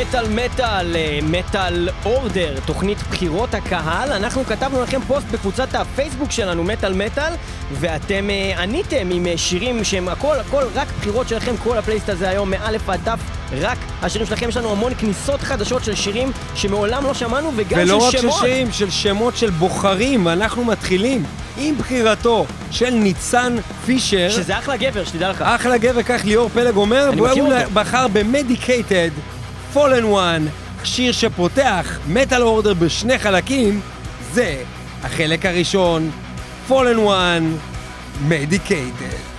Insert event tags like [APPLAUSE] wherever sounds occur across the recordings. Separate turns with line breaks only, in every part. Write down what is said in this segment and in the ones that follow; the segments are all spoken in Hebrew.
מטאל מטאל, אה, מטאל אורדר, תוכנית בחירות הקהל. אנחנו כתבנו לכם פוסט בקבוצת הפייסבוק שלנו, מטאל מטאל, ואתם אה, עניתם עם אה, שירים שהם הכל הכל רק בחירות שלכם, כל הפלייסט הזה היום מאלף ועד תף, רק השירים שלכם. יש לנו המון כניסות חדשות של שירים שמעולם לא שמענו, וגם
ולא
של
רק
שמות.
של שירים, של שמות של בוחרים, ואנחנו מתחילים עם בחירתו של ניצן פישר.
שזה אחלה גבר, שתדע לך.
אחלה גבר, כך ליאור פלג אומר,
אני מכיר
והוא
אותו.
בחר במדיקייטד, פולן וואן, שיר שפותח מטאל אורדר בשני חלקים, זה החלק הראשון, פולן וואן, מדיקייטד.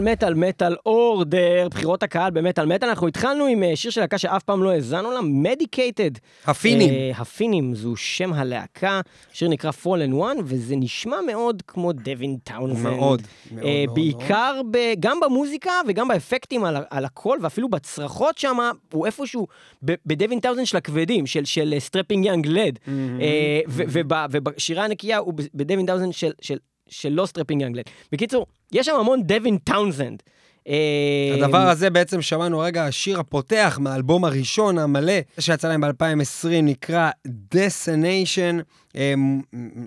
מטאל מטאל מטאל order, בחירות הקהל במטאל מטאל. אנחנו התחלנו עם אה, שיר של להקה שאף פעם לא האזנו לה, Medicated.
הפינים.
הפינים, זו שם הלהקה. השיר נקרא Fallen One, וזה נשמע מאוד כמו Devin Townsend.
מאוד, מאוד,
אה,
מאוד.
בעיקר ב- גם במוזיקה וגם באפקטים על, על הכל, ואפילו בצרחות שם, הוא איפשהו ב Devin Townsend של הכבדים, של, של Strapping Young Lad. אה, ובשירה הנקייה הוא ב Devin Townsend של, של, של לא Strapping Young Lad. בקיצור, יש שם המון Devin Townsend. אה,
הדבר הזה בעצם שמענו רגע, השיר הפותח מהאלבום הראשון המלא שיצא להם ב-2020, נקרא Destination. אמ,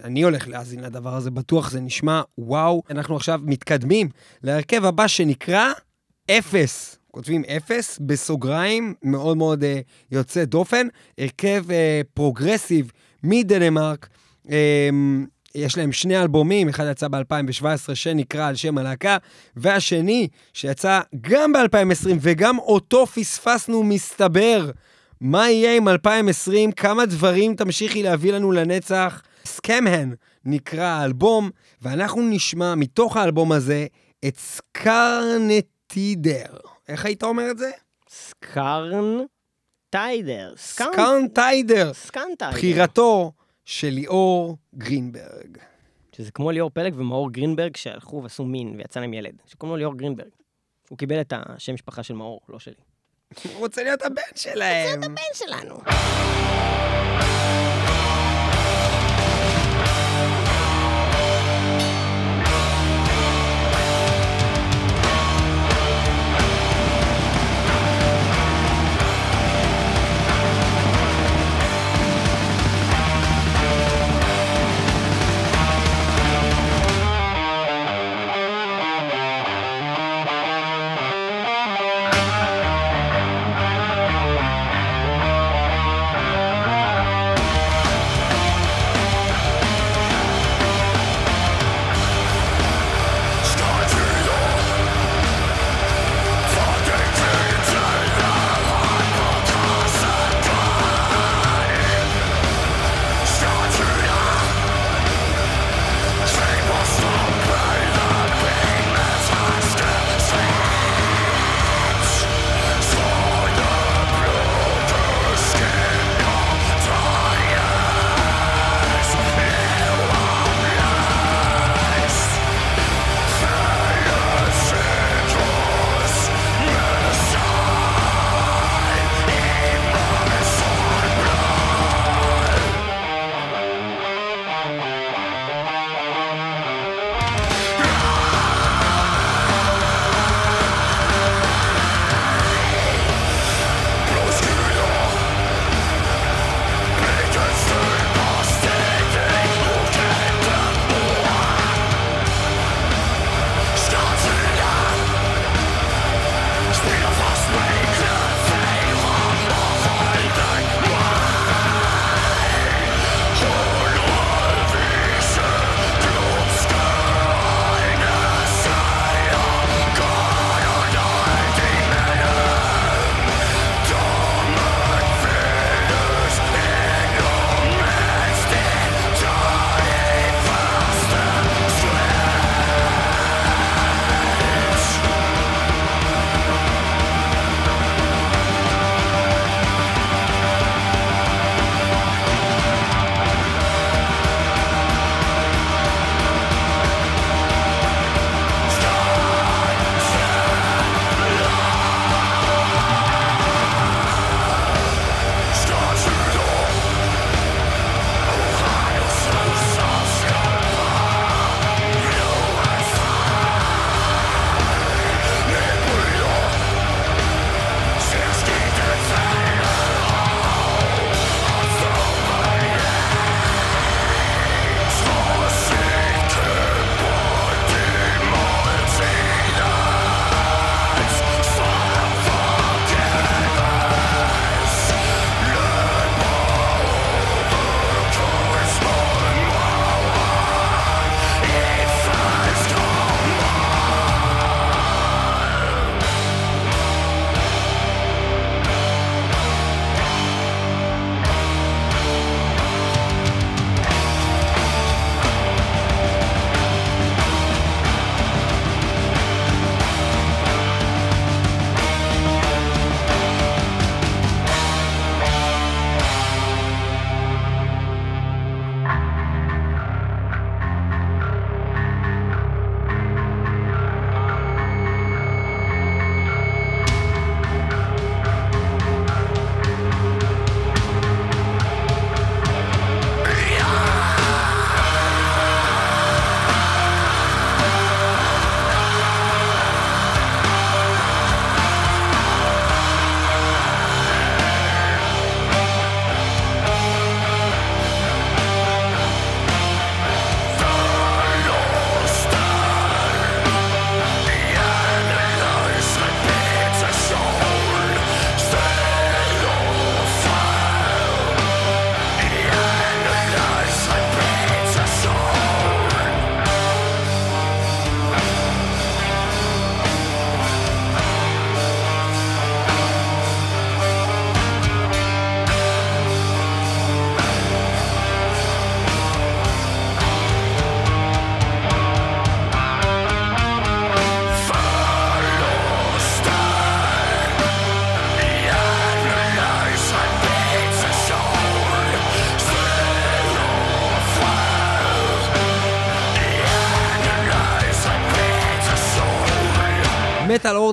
אני הולך להאזין לדבר הזה, בטוח זה נשמע וואו. אנחנו עכשיו מתקדמים להרכב הבא שנקרא אפס. כותבים אפס בסוגריים, מאוד מאוד אה, יוצא דופן. הרכב אה, פרוגרסיב מדנמרק. אמ, יש להם שני אלבומים, אחד יצא ב-2017 שנקרא על שם הלהקה, והשני שיצא גם ב-2020 וגם אותו פספסנו מסתבר. מה יהיה עם 2020? כמה דברים תמשיכי להביא לנו לנצח? סקמהן נקרא האלבום, ואנחנו נשמע מתוך האלבום הזה את סקרנטידר. איך היית אומר את זה?
סקרן טיידר.
סקרנטיידר.
סקרנטיידר.
בחירתו של ליאור גרינברג.
שזה כמו ליאור פלג ומאור גרינברג שהלכו ועשו מין ויצא להם ילד. שקוראים לו ליאור גרינברג. הוא קיבל את השם משפחה של מאור, לא שלי.
הוא רוצה להיות הבן שלהם.
הבן שלנו.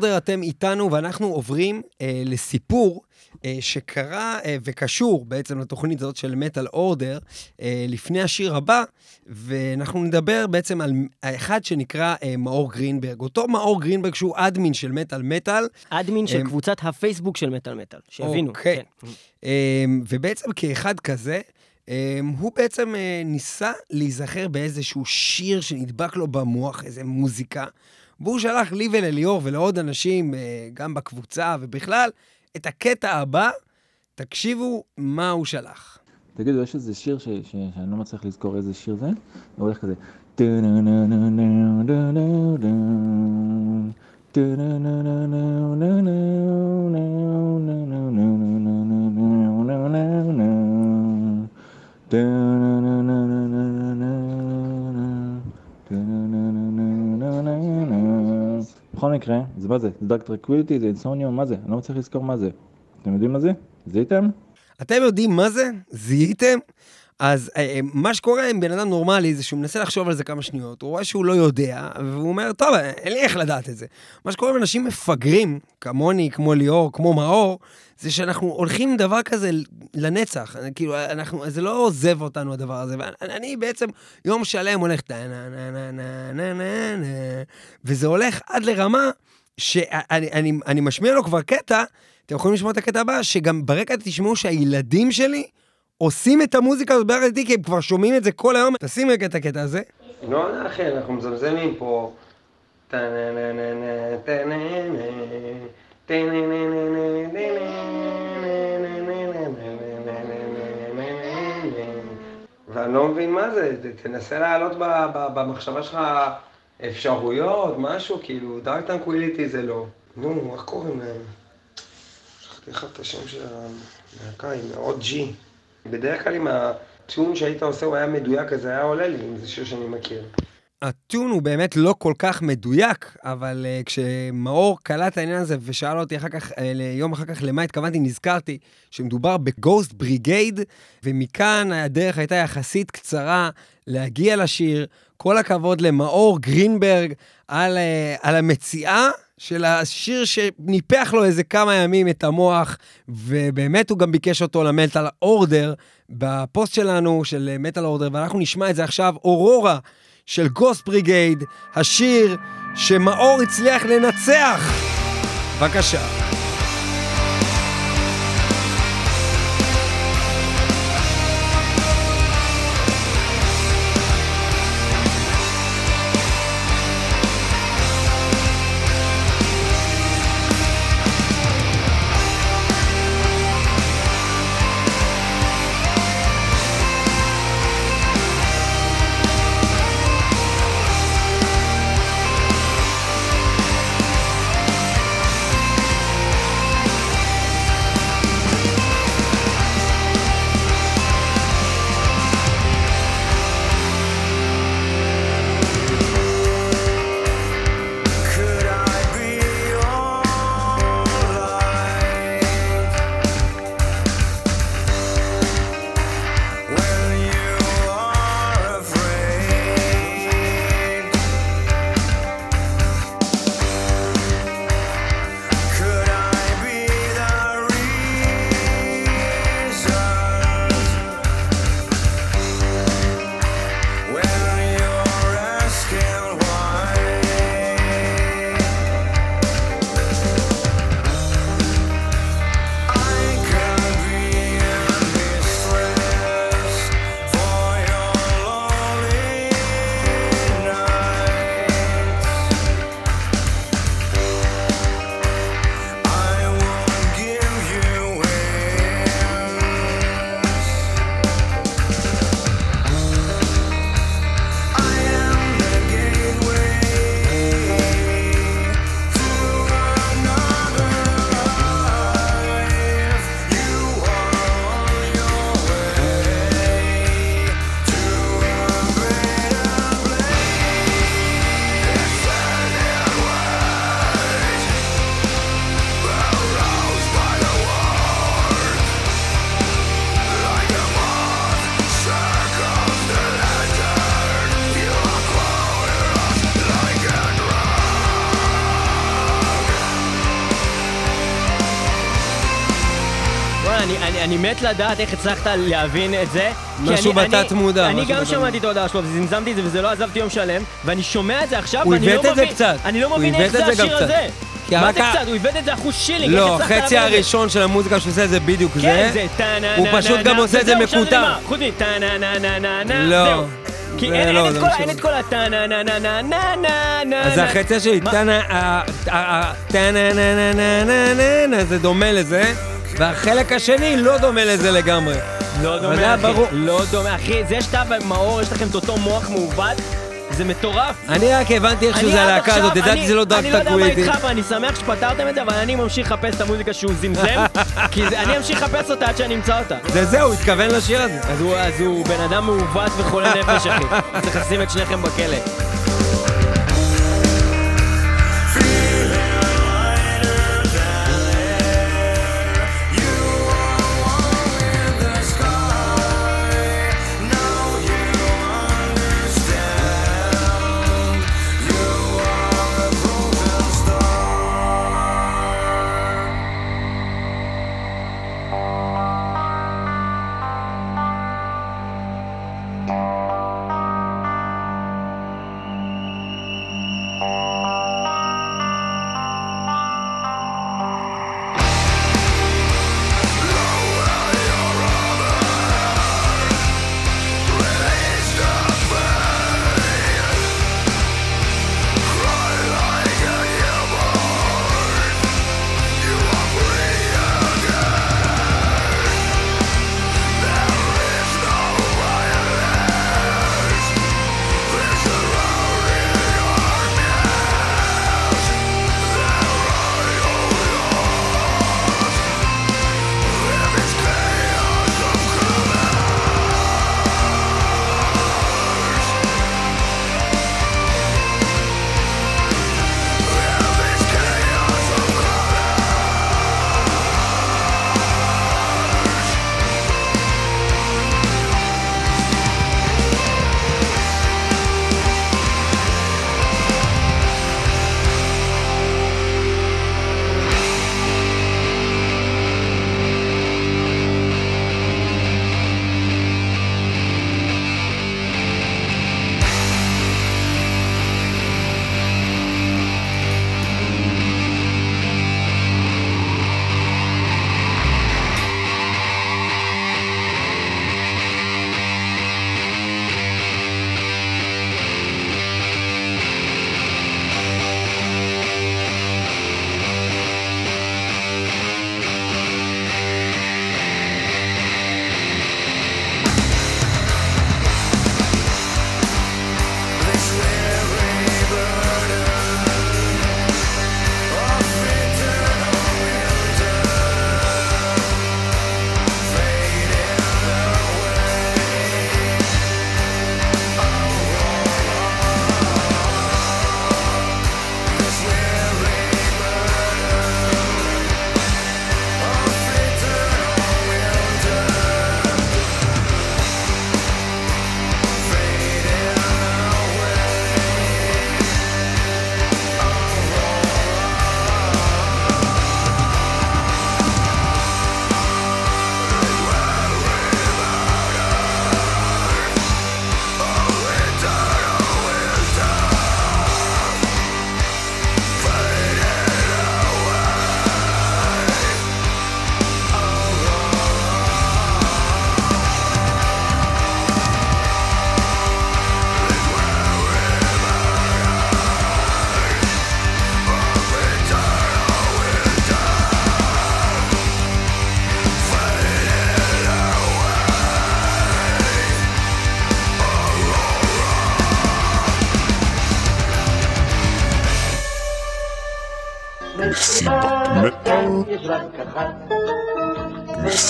אורדר אתם איתנו, ואנחנו עוברים אה, לסיפור אה, שקרה אה, וקשור בעצם לתוכנית הזאת של מטאל אורדר, אה, לפני השיר הבא, ואנחנו נדבר בעצם על האחד שנקרא אה, מאור גרינברג. אותו מאור גרינברג שהוא אדמין של מטאל מטאל.
אדמין של
אה,
קבוצת הפייסבוק של מטאל מטאל, שיבינו.
אוקיי.
כן.
אה, ובעצם כאחד כזה, אה, הוא בעצם אה, ניסה להיזכר באיזשהו שיר שנדבק לו במוח, איזה מוזיקה, והוא שלח לי ולליאור ולעוד אנשים, אה, גם בקבוצה ובכלל, את הקטע הבא, תקשיבו מה הוא שלח.
תגידו, יש איזה שיר ש... ש... שאני לא מצליח לזכור איזה שיר זה? הוא הולך כזה. בכל מקרה, זה מה זה? זה Dark Tranquillity, זה Insomnium, מה זה? אני לא מצליח לזכור מה זה. אתם יודעים מה זה? זיהיתם?
אתם יודעים מה זה? זיהיתם? אז אה, אה, מה שקורה עם בן אדם נורמלי זה שהוא מנסה לחשוב על זה כמה שניות, הוא רואה שהוא לא יודע, והוא אומר, טוב, אין לי איך לדעת את זה. מה שקורה עם אנשים מפגרים, כמוני, כמו ליאור, כמו מאור, זה שאנחנו הולכים עם דבר כזה לנצח. כאילו, אנחנו, זה לא עוזב אותנו הדבר הזה. ואני בעצם יום שלם הולך טה-נה-נה-נה-נה-נה-נה, וזה הולך עד לרמה שאני אני, אני משמיע לו כבר קטע, אתם יכולים לשמוע את הקטע הבא, שגם ברקע תשמעו שהילדים שלי עושים את המוזיקה הזאת ביחד איתי, כי הם כבר שומעים את זה כל היום. תשים רגע את הקטע הזה.
לא, אחי, אנחנו מזמזמים פה. ואני לא מבין מה זה, תנסה להעלות במחשבה שלך אפשרויות, משהו, כאילו, Dark Tranquillity זה לא. נו, איך קוראים להם? שכחתי לך את השם של הלהקה, היא מאוד ג'י. בדרך כלל אם ה tune שהיית עושה הוא היה מדויק, אז זה היה עולה לי, אם זה שיר שאני מכיר.
ה tune הוא באמת לא כל כך מדויק, אבל אה, כשמאור קלט העניין הזה ושאל אותי אחר כך, אה, יום אחר כך למה התכוונתי, נזכרתי שמדובר בגוסט בריגייד, ומכאן הדרך הייתה יחסית קצרה להגיע לשיר. כל הכבוד למאור גרינברג על, uh, על המציאה של השיר שניפח לו איזה כמה ימים את המוח, ובאמת הוא גם ביקש אותו למטאל אורדר בפוסט שלנו, של מטאל אורדר, ואנחנו נשמע את זה עכשיו, אורורה של גוסט בריגייד, השיר שמאור הצליח לנצח. בבקשה.
מת לדעת איך הצלחת להבין את זה.
משהו בתת מודע,
אני גם שמעתי את ההודעה שלו, וזמזמתי את זה, וזה לא עזבתי יום שלם, ואני שומע את זה עכשיו, ואני לא
עיוות את זה
מבין,
קצת.
אני לא מבין איך זה
זה
השיר. הזה. מה זה קצת? הוא עיוות את זה אחוז שילינג,
לא, חצי
זה?
הראשון של המוזיקה שהוא עושה זה בדיוק
כן,
זה.
זה טה-נה-נה-נה-נה.
הוא פשוט גם עושה את זה
וזהו, עכשיו
מקוטע.
נגמר. חוץ מטה-נה-נה-נה-נה,
לא.
זהו. כי
זה
אין
לא, זה
את כל-
משהו-
אין את כל הטה-נה-נה-נה-נה-נה-נה.
אז זה החצי שלי,
מה?
טאנה, ה- ה- טאנה נה נה נה נה נה נה, זה דומה לזה, והחלק השני לא דומה לזה לגמרי.
לא
זה
דומה, אחי.
ברור.
לא דומה, אחי. זה שאתה ומאור, יש לכם את אותו מוח מעוות, זה מטורף.
אני רק הבנתי איכשהו
אני
זה
עד
הלהקה הזאת, ידעתי שזה לא
אני לא
דארק
יודע מה. איתך, ואני שמח שפתרתם את זה, אבל אני ממשיך לחפש את המוזיקה שהוא זמזם, [LAUGHS] כי זה- אני אמשיך לחפש אותה עד שאני אמצא אותה.
זה זהו, הוא התכוון לשיר הזה.
אז הוא, אז הוא בן אדם מעוות וחולה נפש, אחי. צריך לשים את שניכם בכלא.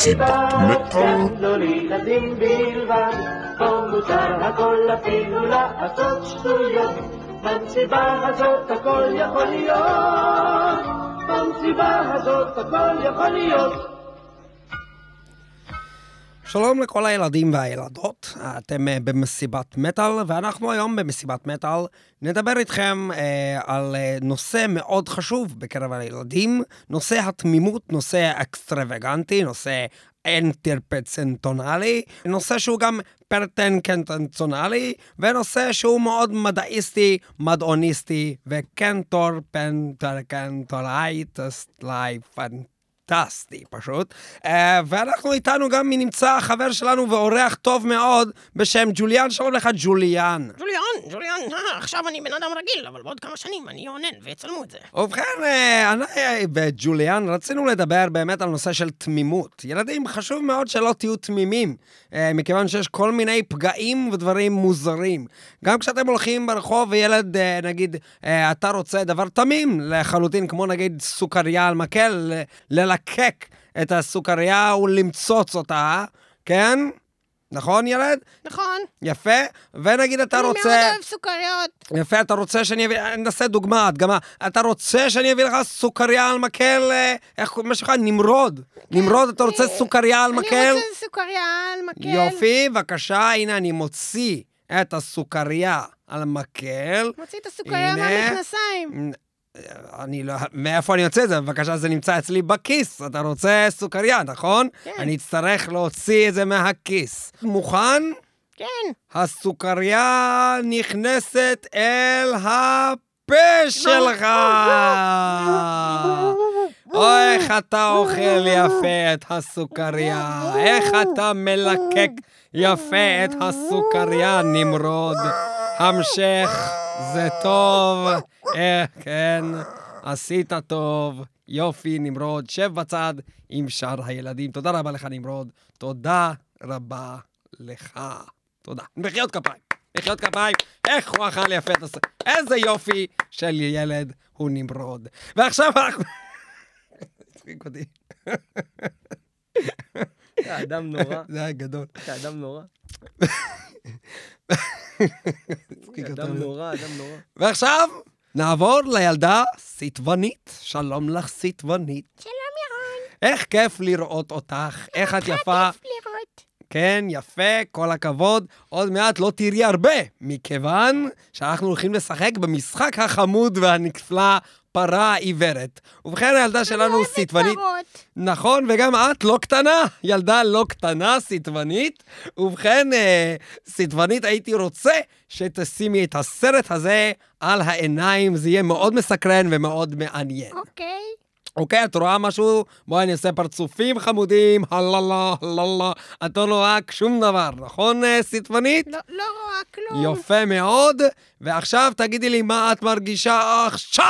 מסיבה כן, לא לילדים בלבד. פה מותר הכל אפילו לעשות שטויות. במסיבה הזאת הכל יכול להיות. במסיבה הזאת הכל יכול להיות.
שלום לכל הילדים והילדות, אתם אה, במסיבת מטאל, ואנחנו היום במסיבת מטאל נדבר איתכם אה, על אה, נושא מאוד חשוב בקרב הילדים, נושא התמימות, נושא אקסטרווגנטי, נושא אנטרפצנטונלי, נושא שהוא גם פרטנקנטנצונלי, ונושא שהוא מאוד מדעיסטי, מדעוניסטי, וקנטור פנטרקנטורייטס לייפן. פנטסטי פשוט. Uh, ואנחנו איתנו גם נמצא חבר שלנו ואורח טוב מאוד בשם ג'וליאן, שלום לך ג'וליאן.
ג'וליאן, ג'וליאן, אה, עכשיו אני בן אדם רגיל, אבל בעוד כמה שנים אני אונן ויצלמו את זה.
ובכן, אה, אני וג'וליאן רצינו לדבר באמת על נושא של תמימות. ילדים, חשוב מאוד שלא תהיו תמימים, אה, מכיוון שיש כל מיני פגעים ודברים מוזרים. גם כשאתם הולכים ברחוב וילד, אה, נגיד, אה, אתה רוצה דבר תמים לחלוטין, כמו נגיד סוכריה על מקל, ללקק את הסוכריה ולמצוץ אותה, כן? נכון, ילד?
נכון.
יפה. ונגיד אתה
אני
רוצה...
מאוד אוהב סוכריות.
יפה, אתה רוצה שאני אביא... נעשה דוגמה, הדגמה. אתה רוצה שאני אביא לך סוכריה על מקל, אה, איך מה שלך? נמרוד. נמרוד, אתה רוצה
אני-
סוכריה על מקל?
כן, אני רוצה סוכריה על מקל.
יופי, בבקשה, הנה אני מוציא את הסוכריה על מקל.
מוציא את הסוכריה. מהמכנסיים.
אני לא... מאיפה אני יוצא את זה? בבקשה, זה נמצא אצלי בכיס. אתה רוצה סוכריה, נכון?
כן.
אני אצטרך להוציא את זה מהכיס. מוכן?
כן.
הסוכריה נכנסת אל הפה שלך! או איך אתה אוכל יפה את הסוכריה, איך אתה מלקק יפה את הסוכריה, נמרוד. המשך, זה טוב, אה, כן, עשית טוב, יופי, נמרוד, שב בצד עם שאר הילדים. תודה רבה לך, נמרוד. תודה רבה לך. תודה. מחיאות כפיים. מחיאות כפיים. איך הוא אכל יפה את הס... איזה יופי של ילד הוא נמרוד. ועכשיו אנחנו... הצחיק אותי.
אתה אדם נורא.
זה היה גדול.
אתה אדם נורא.
הצחיק
אדם. נורא, אדם נורא.
ועכשיו נעבור לילדה סיטבונית. שלום לך, סיטבונית.
שלום ירון.
איך כיף לראות אותך, איך את יפה.
לראות.
כן, יפה, כל הכבוד. עוד מעט לא תראי הרבה, מכיוון שאנחנו הולכים לשחק במשחק החמוד והנפלא, פרה עיוורת. ובכן, הילדה שלנו סיטבנית. נכון, וגם את לא קטנה, ילדה לא קטנה, סיטבנית. ובכן, אה, סיטבנית, הייתי רוצה שתשימי את הסרט הזה על העיניים, זה יהיה מאוד מסקרן ומאוד מעניין.
אוקיי.
אוקיי, את רואה משהו? בואי אני אעשה פרצופים חמודים, הללה, הללה. את לא רואה שום דבר, נכון, אה, סיטבנית?
לא לא רואה כלום.
יפה מאוד. ועכשיו תגידי לי מה את מרגישה עכשיו!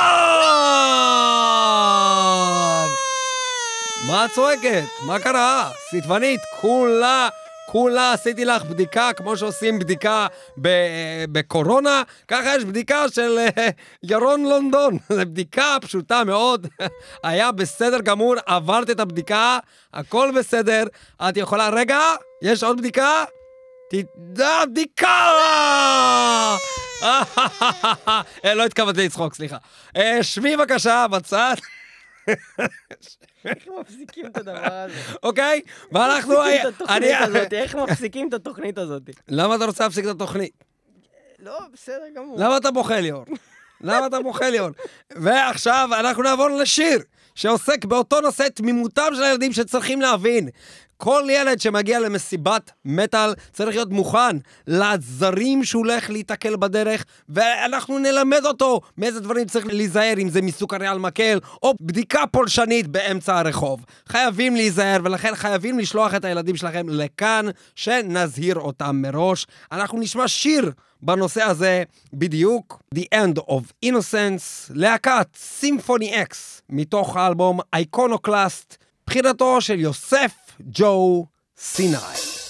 מה את צועקת? מה קרה? סיטבנית, כולה, כולה עשיתי לך בדיקה כמו שעושים בדיקה בקורונה, ככה יש בדיקה של אה, ירון לונדון. [LAUGHS] זו בדיקה פשוטה מאוד. [LAUGHS] היה בסדר גמור, עברת את הבדיקה, הכל בסדר. את יכולה... רגע, יש עוד בדיקה? תדע בדיקה! אה, [LAUGHS] לא התכוונתי לצחוק, סליחה. אה, שבי בבקשה בצד,
איך מפסיקים את הדבר הזה?
אוקיי? ואנחנו...
איך מפסיקים את התוכנית הזאת?
למה אתה רוצה להפסיק את התוכנית?
לא, בסדר גמור.
למה אתה בוכה ליאור? למה אתה בוכה ליאור? ועכשיו אנחנו נעבור לשיר שעוסק באותו נושא תמימותם של הילדים שצריכים להבין. כל ילד שמגיע למסיבת מטאל צריך להיות מוכן לעזרים שהוא הולך להיתקל בדרך, ואנחנו נלמד אותו מאיזה דברים צריך להיזהר, אם זה מסוכריה על מקל, או בדיקה פולשנית באמצע הרחוב. חייבים להיזהר, ולכן חייבים לשלוח את הילדים שלכם לכאן, שנזהיר אותם מראש. אנחנו נשמע שיר בנושא הזה בדיוק, The End of Innocence, להקת Symphony X, מתוך האלבום Iconoclast, בחירתו של יוסף Joe
Sinai.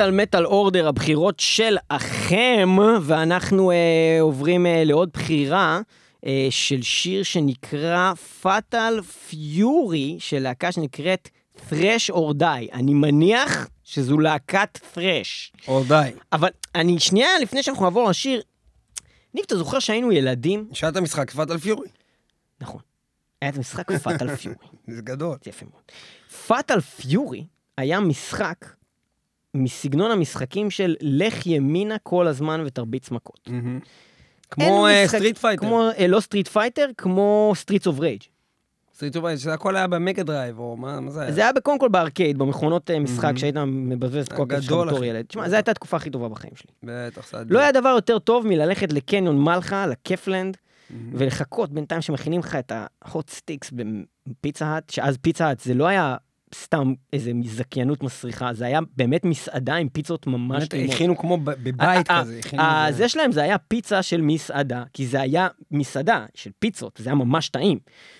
מטאל מטאל אורדר, הבחירות של אחם, ואנחנו אה, עוברים אה, לעוד בחירה אה, של שיר שנקרא פאטל פיורי, של להקה שנקראת Thresh or Die. אני מניח שזו להקת Thresh.
או די.
אבל אני, שנייה לפני שאנחנו נעבור לשיר, ניב, אתה זוכר שהיינו ילדים?
שעת המשחק, פאטל פיורי.
נכון. היה את המשחק פאטל פיורי. [LAUGHS]
זה גדול.
זה יפה מאוד. Fatal Fury היה משחק מסגנון המשחקים של לך ימינה כל הזמן ותרביץ מכות.
כמו
אין
אה,
משחק-
Street Fighter.
כמו, אה, לא Street Fighter, כמו Streets of Rage.
Street Fighter, שזה הכל היה ב Mega Drive, או מה מה זה היה?
זה היה קודם כל בארקייד, במכונות אה, משחק. שהיית מבזבז את כל הכסף שלך בתור. ילד. תשמע, זו הייתה התקופה הכי טובה בחיים שלי.
בטח, זה
לא היה דבר יותר טוב מללכת לקניון מלחה, לקפלנד. ולחכות בינתיים שמכינים לך את ה hot sticks בפיצה האט, שאז פיצה האט זה לא היה סתם איזה זכיינות מסריחה, זה היה באמת מסעדה עם פיצות ממש טעימות.
הכינו כמו בבית כזה.
זה שלהם זה היה פיצה של מסעדה, כי זה היה מסעדה של פיצות, זה היה ממש טעים.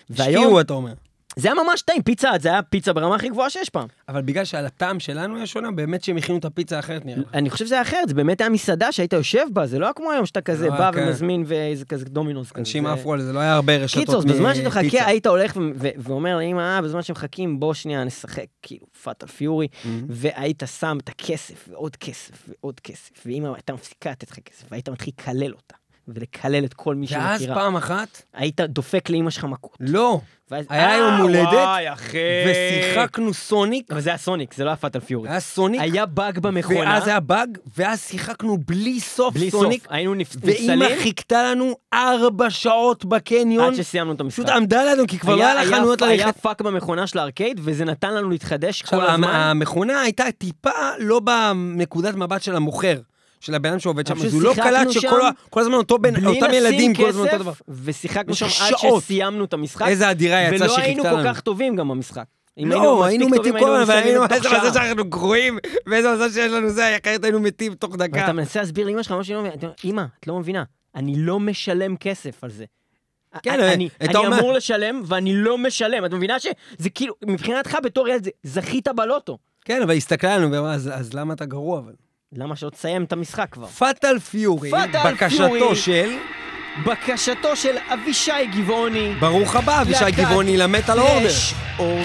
השקיעו, אתה אומר.
זה היה ממש טעים, פיצה זה היה פיצה ברמה הכי גבוהה שיש פעם.
אבל בגלל שעל הטעם שלנו היה שונה, באמת שהם הכינו את הפיצה האחרת נראה.
אני חושב שזה היה אחרת, זה באמת היה מסעדה שהיית יושב בה, זה לא היה כמו היום שאתה כזה
לא,
בא
כן.
ומזמין ואיזה כזה דומינוס כזה.
אנשים
זה-
עפו על זה, לא היה הרבה רשתות
קיצור, בזמן שאתה
מפיצה.
מחכה, היית הולך ו- ו- ואומר לאמא, אה, בזמן שמחכים, בוא שנייה נשחק, כאילו, Fatal Fury,
מהמם.
והיית שם את הכסף, ועוד כסף, ועוד כסף, ואמא הייתה מפסיקה לתת לך כסף, והיית מתחיל לקלל אותה, ולקלל את כל מי
ואז
שמכירה.
פעם אחת,
היית דופק לאמא שלך מכות.
לא,
ואז-
היה
אה,
יום הולדת,
וואי, אחי.
ושיחקנו סוניק,
אבל זה היה סוניק, זה לא היה Fatal Fury.
היה סוניק,
היה באג במכונה,
ואז היה באג, ואז שיחקנו בלי סוף
בלי
סוניק,
סוף, היינו נפ-
ואימא חיכתה לנו ארבע שעות בקניון,
עד שסיימנו את המשחק.
פשוט עמדה לנו, כי כבר לא היה לה חנויות
היה
ללכת.
פאק במכונה של הארקייד, וזה נתן לנו להתחדש כל הזמן.
המכונה הייתה טיפה לא בנקודת מבט של המוכר, של הבן אדם שעובד שם, אז הוא לא קלט שכל הזמן אותו בן, אותם ילדים כל הזמן אותו דבר.
ושיחקנו שם עד. שסיימנו את המשחק.
איזה אדירה יצאה
ולא היינו כל
לנו.
כך טובים גם במשחק.
לא, היינו מתים כל הזמן, אבל
מסיימים
היינו,
בתוך
איזה. מזל שאנחנו גרועים, ואיזה מזל שיש לנו זה, אחרת היינו מתים תוך דקה.
ואתה מנסה להסביר לאמא שלך, לא אמא, את לא מבינה, אני לא משלם כסף על זה.
כן,
אני- אני
אומר-
אמור לשלם ואני לא משלם. את מבינה שזה כאילו, מבחינתך בתור ילד, זכית בלוטו.
כן, אבל היא הסתכלה עלינו "אז- אז למה אתה גרוע אבל?
למה שלא תסיים את המשחק כבר?
פאטל פיורי, בקשתו. של,
בקשתו של אבישי גבעוני.
ברוך הבא, אבישי גבעוני למטאל אורדר.
פלאש או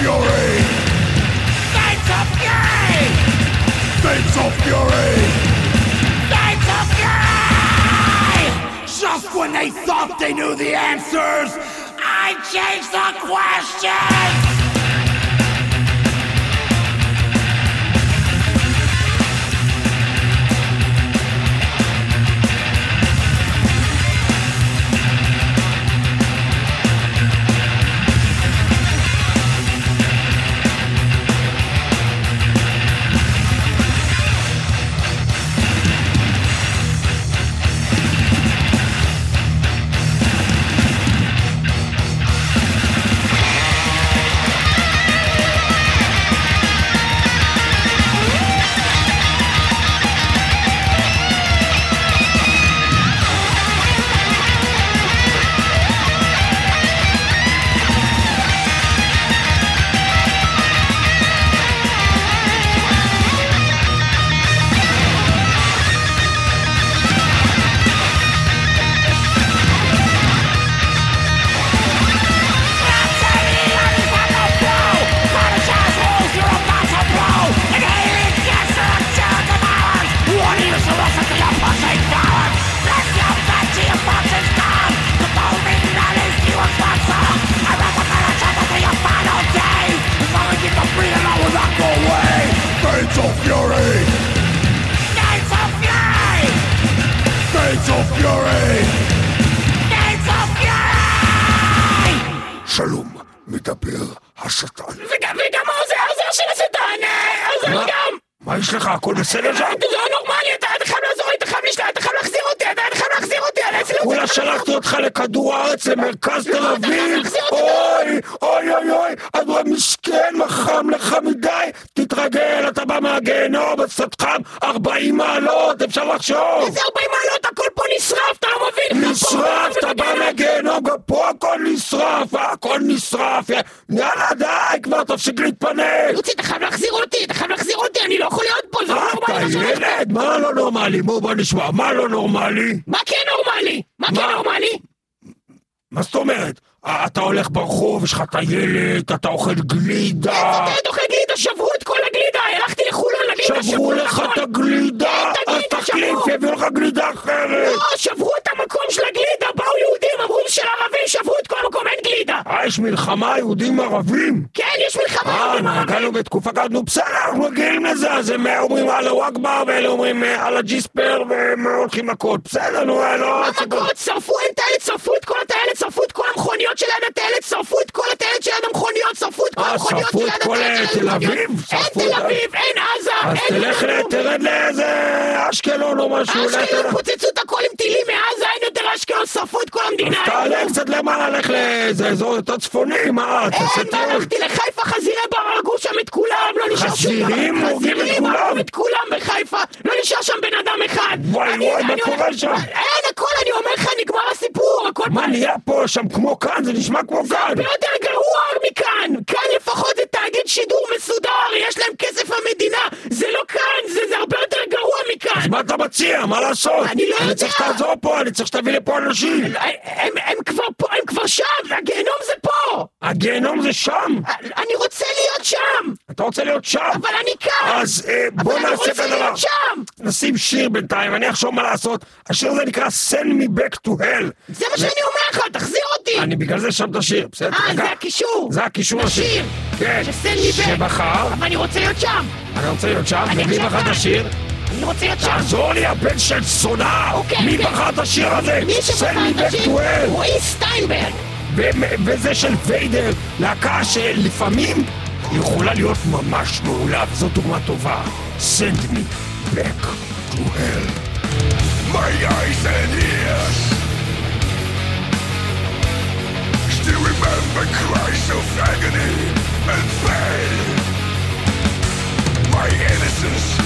Fury!
Gates of Fury!
Fates of Fury!
Gates of Fury!
Just when they thought they knew the answers!
I changed the questions!
לחשוב!
איזה 40 מעלות, הכל פה נשרף, אתה לא מבין?
נשרף, אתה בא מהגיהנום, גם פה הכל נשרף, הכל נשרף, יאללה די, כבר תפסיק להתפנק!
יוצי, אתה חייב להחזיר אותי, אתה חייב להחזיר אותי, אני לא יכול להיות פה, זה לא נורמלי מה שהולך פה.
ילד, מה לא נורמלי? בוא בוא נשמע, מה לא נורמלי?
מה כן נורמלי? מה כן? נורמלי?
מה זאת אומרת? אתה הולך ברחוב, יש לך טיילת, אתה אוכל גלידה,
אתה אוכל גלידה, שברו את כל הגלידה, הלכתי לחולון לגלידה,
שברו לך. את לך גלידה אחרת.
לא, שברו את המקום של הגלידה, באו יהודים, אמרו של ערבים, שברו את כל המקום, אין גלידה.
אה, יש מלחמה יהודים ערבים?
כן, יש מלחמה,
אה,
יהודים ערבים.
נגענו בתקופה כזאת, נו בסדר, אנחנו רגילים לזה, אז הם אה, אומרים אללהו אכבר, ואלה אומרים אה, אללה ג'יספר, והם אה, הולכים מכות, בסדר, נו, אה, לא...
מה מכות? שרפו אין טיילת, שרפו את כל הטיילת, שרפו את כל המכוניות של ליד הטיילת, שרפו את כל הטיילת של ליד המכוניות, שרפו את כל
אה,
המכוניות של
את כל,
הטיילת
אה,
של
תל
המכוניות.
אביב?
אין תל
את
אביב, אין עזה,
אז תלך, תרד לאיזה אשקלון או משהו,
אשקלון פוצצו את הכל עם טילים מעזה, אין יותר אשקלון, שרפו את כל המדינה.
אז תעלה קצת למעלה, לך לאיזה אזור יותר צפוני, מה, תעשה
אין,
טיול.
והלכתי לחיפה, חזירי בר הרגו שם את כולם, לא נשאר שום דבר.
חזירים הורגים את
חזירים
כולם?
הרגו את כולם בחיפה, לא נשאר שם בן אדם אחד.
וואי, וואי, מה קורה שם?
אין, הכל, אני אומר לך, נגמר הסיפור, הכל
מה נהיה פה שם כמו כאן? זה נשמע כמו כאן.
הרבה יותר גרוע מכאן! כאן לפחות זה תאגיד שידור מסודר, יש להם כסף המדינה! זה לא כאן, זה, זה הרבה יותר גרוע מכאן!
אז מה אתה מציע? מה לעשות?
אני לא
אני
יודע.
צריך שתעזור פה, אני צריך שתביא לפה אנשים.
הם, הם, הם כבר פה, הם כבר שם, הגיהנום זה פה!
הגיהנום זה שם.
אני רוצה להיות שם!
אתה רוצה להיות שם?
אבל אני כאן!
אז אה, בוא
אבל אני
נעשה
רוצה
כזה דבר.
להיות שם!
נשים שיר בינתיים, אני אחשוב מה לעשות. השיר הזה נקרא Send me back to hell.
זה מה שאני אומר לך, תחזיר אותי!
אני בגלל זה שם את השיר, בסדר?
אה. זה הקישור!
זה הקישור לשיר.
לשיר!
כן.
שסן לי back.
שבחר,
אבל אני רוצה להיות שם!
אני רוצה להיות שם, ומי בחר את. השיר?
אני רוצה להיות שם!
תעזור לי, הבן של זונה!
אוקיי,
מי
אוקיי.
בחר את השיר הזה?
מי שבחר את השיר?
to hell.
רועי סטיינברג!
וזה של ויידר, להקה שלפעמים יכולה להיות ממש מעולה, וזו דוגמה טובה. Send me back to hell. My eyes and ears remember cries of agony and pain. My innocence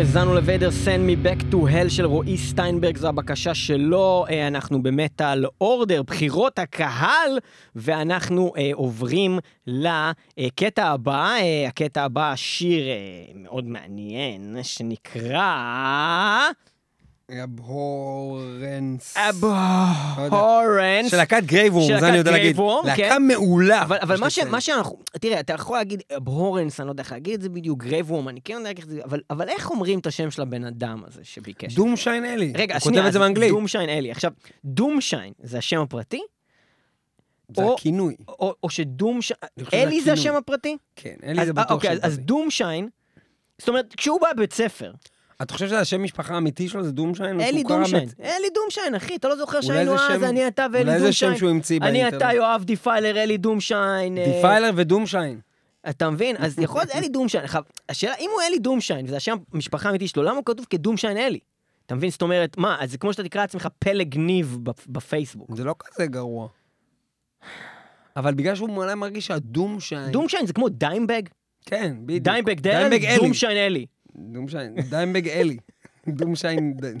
האזנו ל Vader Send Me Back to Hell של רועי סטיינברג, זו הבקשה שלו, אה, אנחנו ב Metal Order, בחירות הקהל, ואנחנו אה, עוברים לקטע הבא, אה, הקטע הבא, שיר אה, מאוד מעניין, שנקרא...
Abhorrence.
Abhorrence.
של להקת
Graveworm,
זה אני יודע להגיד. להקה
כן.
מעולה.
אבל, מה, שאנחנו, תראה, אתה יכול להגיד Abhorrence, אני לא יודע איך להגיד את זה בדיוק, Graveworm, אני כן יודע איך זה, אבל, איך אומרים את השם של הבן אדם הזה שביקש?
דום שיין אלי.
רגע,
הוא
שנייה,
כותב את זה באנגלית.
דום שיין אלי. עכשיו, דום שיין זה השם הפרטי,
זה
או-
הכינוי.
או, או שדום שיין, אלי זה. השם הפרטי?
כן, אלי
אז-
זה
אה,
בטוח
אוקיי,
שם
אז, אז. דום שיין, זאת אומרת, כשהוא בא בבית ספר,
אתה חושב שזה השם משפחה האמיתי שלו? זה דום שיין? או
אלי
שהוא קרא
דום שיין,
מת-
אלי דום שיין, אחי, אתה לא זוכר
אולי
שהיינו אז, אני אתה ואלי
אולי
דום
זה שם? שהוא המציא
אני
באינטרנט.
אתה, יואב דיפיילר, אלי דום שיין. אה,
דיפיילר ודום שיין.
אתה מבין? אז יכול להיות אלי דומשיין. השאלה, אם הוא אלי דומשיין, וזה השם המשפחה האמיתי שלו, למה הוא כתוב כדומשיין אלי? אתה מבין? זאת אומרת, מה, אז זה כמו שאתה תקרא לעצמך פלג ניב בפ- בפייסבוק.
זה לא כזה גרוע. אבל בגלל שהוא מלא מרגיש שהדום שיין...
דומשיין זה כמו דיימבג?
כן, בדיוק.
דיימבג דרל,
דיימבג אלי.
דומשיין
דיימבג אלי. דום שיין... ד-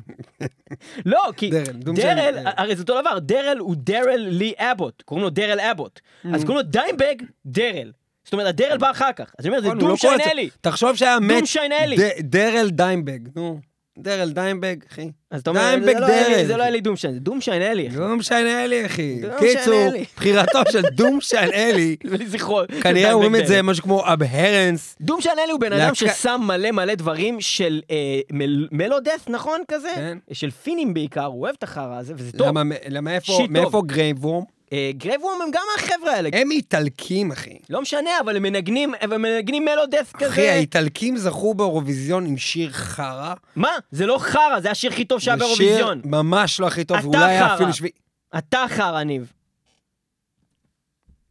לא, כי
דרל, דומשיין, אה.
הרי זה אותו דבר, דרל הוא דרל לי אבוט, קוראים לו דרל אבוט. אז קוראים לו דיימבג דרל. זאת אומרת, הדרל בא אחר כך. אז אני אומר, זה
נכון, לא
דומשיין
זה.
אלי.
תחשוב שהיה מת...
דומשיין
דרל דיימבג, נו. דרל דיימבג, אחי.
אז אתה אומר,
דיימבג
לא אלי,
דרל.
זה לא אלי דומשיין, זה דומשיין אלי, אחי.
דום שיין אלי, אחי. קיצור,
אלי.
בחירתו של דום שיין אלי. [LAUGHS] כנראה אומרים את זה. משהו כמו Abhorrence.
דום שאנלי הוא בן אדם ששם מלא מלא דברים של אה, מל- melodeath, נכון כזה?
כן.
של פינים בעיקר, הוא אוהב את החרא הזה, וזה טוב.
למה, איפה. מאיפה Graveworm?
אה, Graveworm הם גם החבר'ה האלה.
הם איטלקים, אחי.
לא משנה, אבל הם מנגנים, הם מנגנים melodeath כזה.
אחי, האיטלקים זכו באירוויזיון עם שיר חרא.
מה? זה לא חרא, זה השיר הכי טוב שהיה
זה
באירוויזיון.
שיר ממש לא הכי טוב,
אתה
ואולי היה. אפילו שביעי.
אתה חרא, ניב.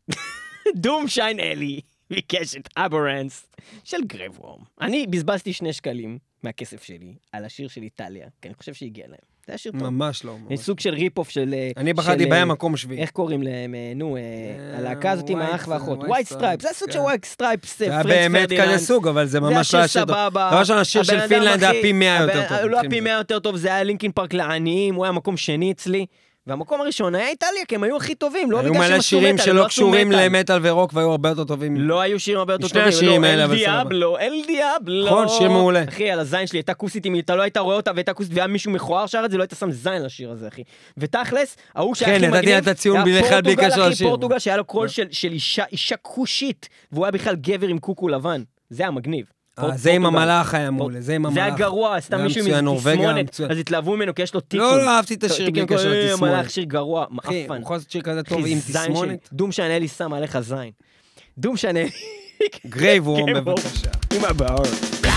[LAUGHS] דום שיין אלי ביקש את Abhorrence של Graveworm. אני בזבזתי שני שקלים מהכסף שלי על השיר של איטליה, כי אני חושב שהגיע להם. זה היה שיר טוב.
ממש לא.
זה
ממש.
סוג של rip-off של... אה,
אני בחרתי
של,
בהם
אה,
מקום שביעי.
איך קוראים להם? אה, נו, אה,
אה,
הלהקה הזאת עם האח והאחות.
White
White
Stripes,
זה סוג של
כן.
White Stripes,
זה היה באמת. כזה סוג, אבל זה
זה
ממש לא
השיר
היה שיר טוב.
סבבה.
דבר ראשון, השיר של פינלנד היה פי 100 יותר טוב.
הוא לא היה פי. 100 יותר טוב, זה היה לינקין פארק לעניים, הוא היה מקום שני אצלי. והמקום הראשון היה איטליה, כי הם היו הכי טובים, לא
היו
בגלל שהם
מלא
עשו
שירים
מטאל,
שלא
לא
קשורים
מטאל.
למטאל ורוק והיו הרבה יותר טובים.
לא היו שירים הרבה יותר
שני
טובים.
השירים
לא,
האלה,
אל
אבל סבבה.
דיאבלו, אל דיאבלו.
נכון, שיר מעולה.
אחי, על הזין שלי הייתה כוסית, אם אתה לא היית רואה אותה והייתה כוסית והיה מישהו מכוער שר את זה, לא היית שם זין לשיר הזה, אחי. ותכלס, ההוא שהיה
כן,
הכי מגניב,
לה את הציון
היה
בלי אחד בלי
פורטוגל,
קשר
אחי,
לשיר.
פורטוגל שהיה לו קול של של אישה כושית, והוא היה בכלל גבר עם קוקו לבן. זה היה מגניב.
אה, זה עם. המלאך היה מעולה, זה עם המלאך.
זה היה גרוע, סתם מישהו עם תסמונת. אז התלהבו ממנו כי יש לו טיקון.
לא, לא אהבתי את השיר בלי קשר
אה,
לתסמונת.
מלאך שיר גרוע,
אחי,
מעפן.
הוא יכול לעשות שיר כזה טוב
אחי,
עם. תסמונת?
דום שאנלי שם עליך זין. דום שאנלי.
גרייבורם,
גרייבורם.
בבקשה.
עם הבאור.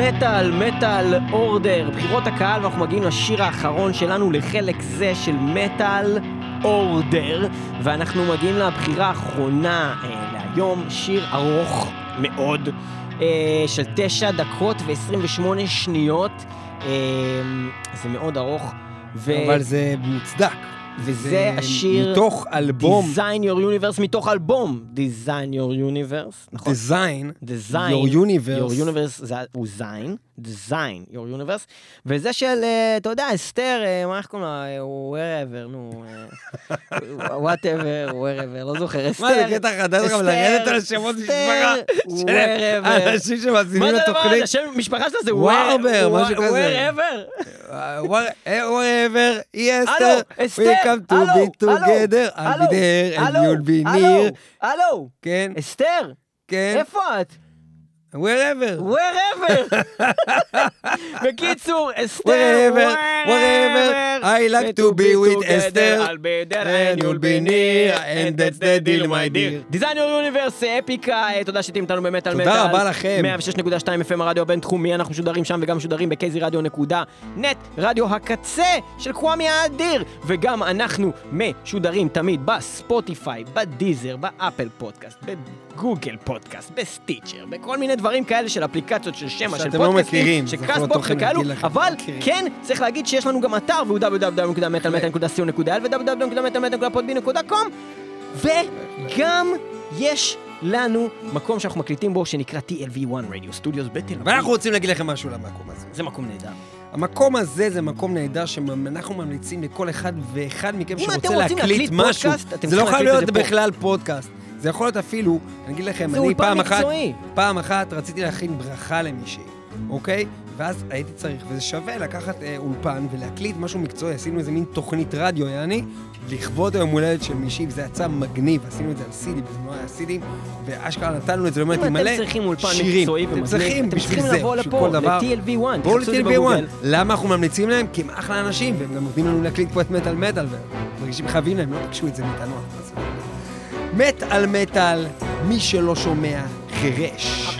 מטאל מטאל אורדר, בחירות הקהל, ואנחנו מגיעים לשיר האחרון שלנו לחלק זה של מטאל אורדר, ואנחנו מגיעים לבחירה האחרונה אה, להיום, שיר ארוך מאוד, אה, של 9 דקות ו-28 שניות, אה, זה מאוד ארוך. ו...
אבל זה מוצדק.
וזה השיר
מתוך אלבום
Design Your Universe, מתוך אלבום Design Your Universe, נכון?
Design,
Design
Your Universe.
Your Universe זה, הוא זין, Design Your Universe, וזה של, אה, אתה יודע, אסתר, אה, מה איך קוראים לה? אה, wherever, נו, [LAUGHS] whatever, wherever, לא זוכר, אסתר.
מה, זה קטע חדש גם
אסתר,
לרדת על שמות
אסתר,
משפחה?
wherever.
אנשים שמאזינים? לתוכנית.
השם משפחה שלה זה
ווארבר, משהו כזה.
wherever. הלו, אסתר,
we come to
הלו,
be
הלו,
together,
הלו,
be there and
הלו,
you'll be
הלו,
near.
הלו,
כן,
אסתר,
כן,
איפה את?
Wherever.
wherever. [LAUGHS] בקיצור, אסתר,
Wherever, wherever, I like to be with Esther,
I'll be there
and you'll be near, and that's the deal, my dear.
Design Your Universe, Epica, אה, תודה שאתם איתנו במטאל מטאל.
תודה רבה לכם.
106.2 FM הרדיו הבינתחומי, אנחנו משודרים שם וגם משודרים ב KZRadio נקודה נט, רדיו הקצה של קוואמי האדיר, וגם אנחנו משודרים תמיד בספוטיפיי, ב Deezer, באפל פודקאסט, בגוגל פודקאסט, ב Stitcher, בכל מיני דברים כאלה של אפליקציות של שמע, של
לא
פודקאסטים, של
Castbox
וכאלו, אבל. כן, צריך להגיד שיש לנו גם אתר והוא www.metalmetal.co.il ו-www.metalmetal.podbean.com וגם יש לנו מקום שאנחנו מקליטים בו שנקרא TLV1 Radio Studios בתל אביב.
ואנחנו רוצים להגיד לכם משהו למקום הזה.
זה מקום נהדר.
המקום הזה זה מקום נהדר שאנחנו ממליצים לכל אחד ואחד מכם שרוצה להקליט
להקליט
משהו.
פודקאסט, אתם
זה לא
צריכים
חייב
להקליט את
להיות. בכלל פודקאסט. זה יכול להיות אפילו, אני אגיד לכם, אני פעם אחת. פעם אחת רציתי להכין ברכה למישהי, אוקיי? ואז הייתי צריך, וזה שווה לקחת אה, אולפן ולהקליט משהו מקצועי, עשינו איזה מין תוכנית רדיו, יעני, לכבוד היום הולדת של מישהי, וזה יצא מגניב, עשינו את זה על סידי, בזמנו היה סידים, ואשכרה נתנו את זה, לא
אם
מעט
אתם
מלא
צריכים אולפן
שירים.
מקצועי
אתם
ומגניב,
צריכים
אתם
בשביל
צריכים
זה,
לבוא
בשביל
לפה,
כל דבר.
ל-TLV1,
בואו
תחפשו את זה
ל-TLV1.
בגוגל.
למה אנחנו ממליצים להם? כי הם אחלה אנשים, והם גם נותנים לנו להקליט פה את מטאל מטאל, ומרגישים חייבים להם, לא תקשו את זה מאיתנו. מת על מטאל, מי שלא שומע, חירש.